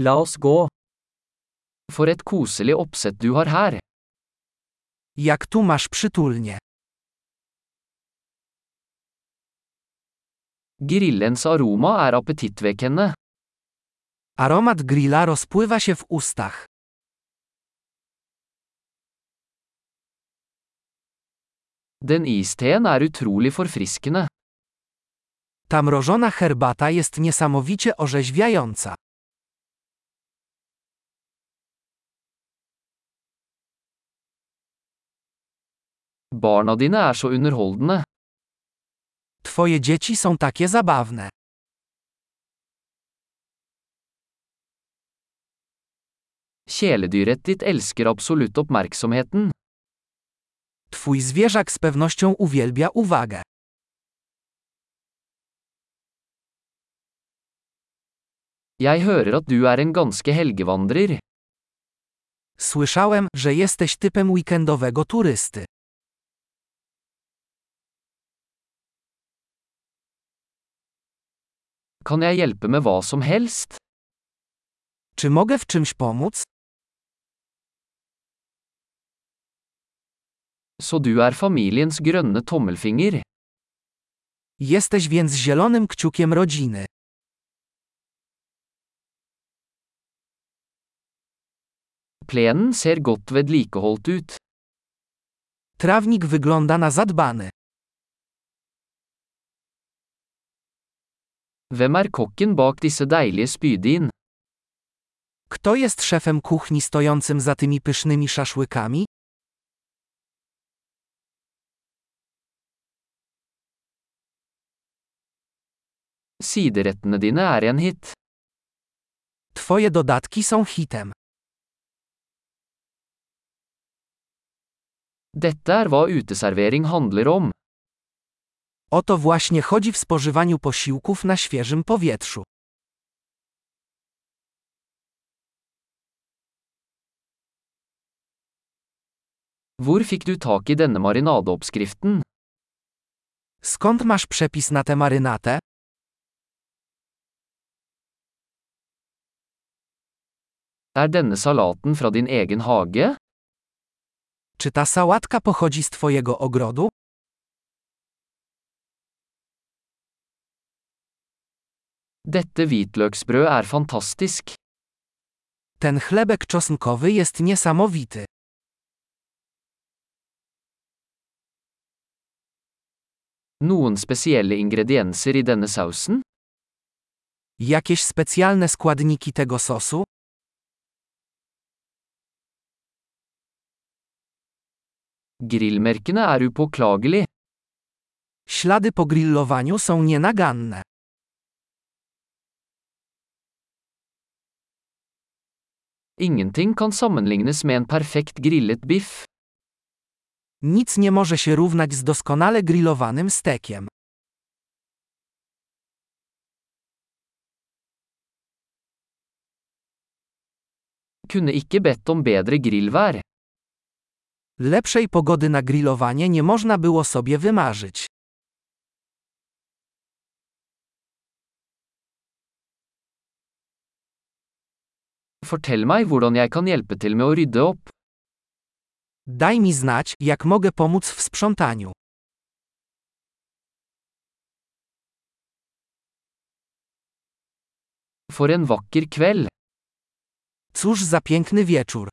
La oss gå. For et koselig oppsett du har her. Jak tu masz przytulnie. Grillens aroma er appetittvekkende. Aromat grilla rozpływa się w ustach. Den isteen er utrolig forfriskende. Ta mrożona herbata jest niesamowicie orzeźwiająca. Barna dine er så underholdende. Twoje dzieci są takie zabawne. Kjæledyret ditt elsker absolutt oppmerksomheten. Twój zwierzak z pewnością uwielbia uwagę. Jeg hører at du er en ganske helgevandrer. Słyszałem, że jesteś typem weekendowego turysty. Kan jeg hjelpe med hva som helst? Czy mogę w czymś pomóc? Så du er familiens grønne tommelfinger. Jesteś więc zielonym kciukiem rodziny. Plenen ser godt vedlikeholdt ut. Trawnik wygląda na zadbany. Hvem er kokken bak disse deilige spydin? Kto jest szefem kuchni stojącym za tymi pysznymi szaszłykami? Siderettene dine er en hit. Twoje dodatki są hitem. Dette er hva uteservering handler om. O to właśnie chodzi w spożywaniu posiłków na świeżym powietrzu. Hvor fikk du tak i denne marinadeoppskriften? Skąd masz przepis na tę marynatę? Er denne salaten fra din egen hage? Czy ta sałatka pochodzi z twojego ogrodu? Dette hvitløksbrød er fantastisk. Ten chlebek czosnkowy jest niesamowity. Noen spesielle ingredienser i denne sausen? Jakieś specjalne składniki tego sosu? Grillmerkene er upåklagelig. Ślady po grillowaniu są nienaganne. Ingenting kan sammenlignes med en perfekt grillet biff. Nic nie może się równać z doskonale grillowanym stekiem. Kunne ikke bedt om bedre grillvær. Lepszej pogody na grillowanie nie można było sobie wymarzyć. Fortell meg hvordan jeg kan hjelpe til med å rydde opp. Daj mi znać, jak mogę pomóc w sprzątaniu. For en vakker kveld. Cóż za piękny wieczór.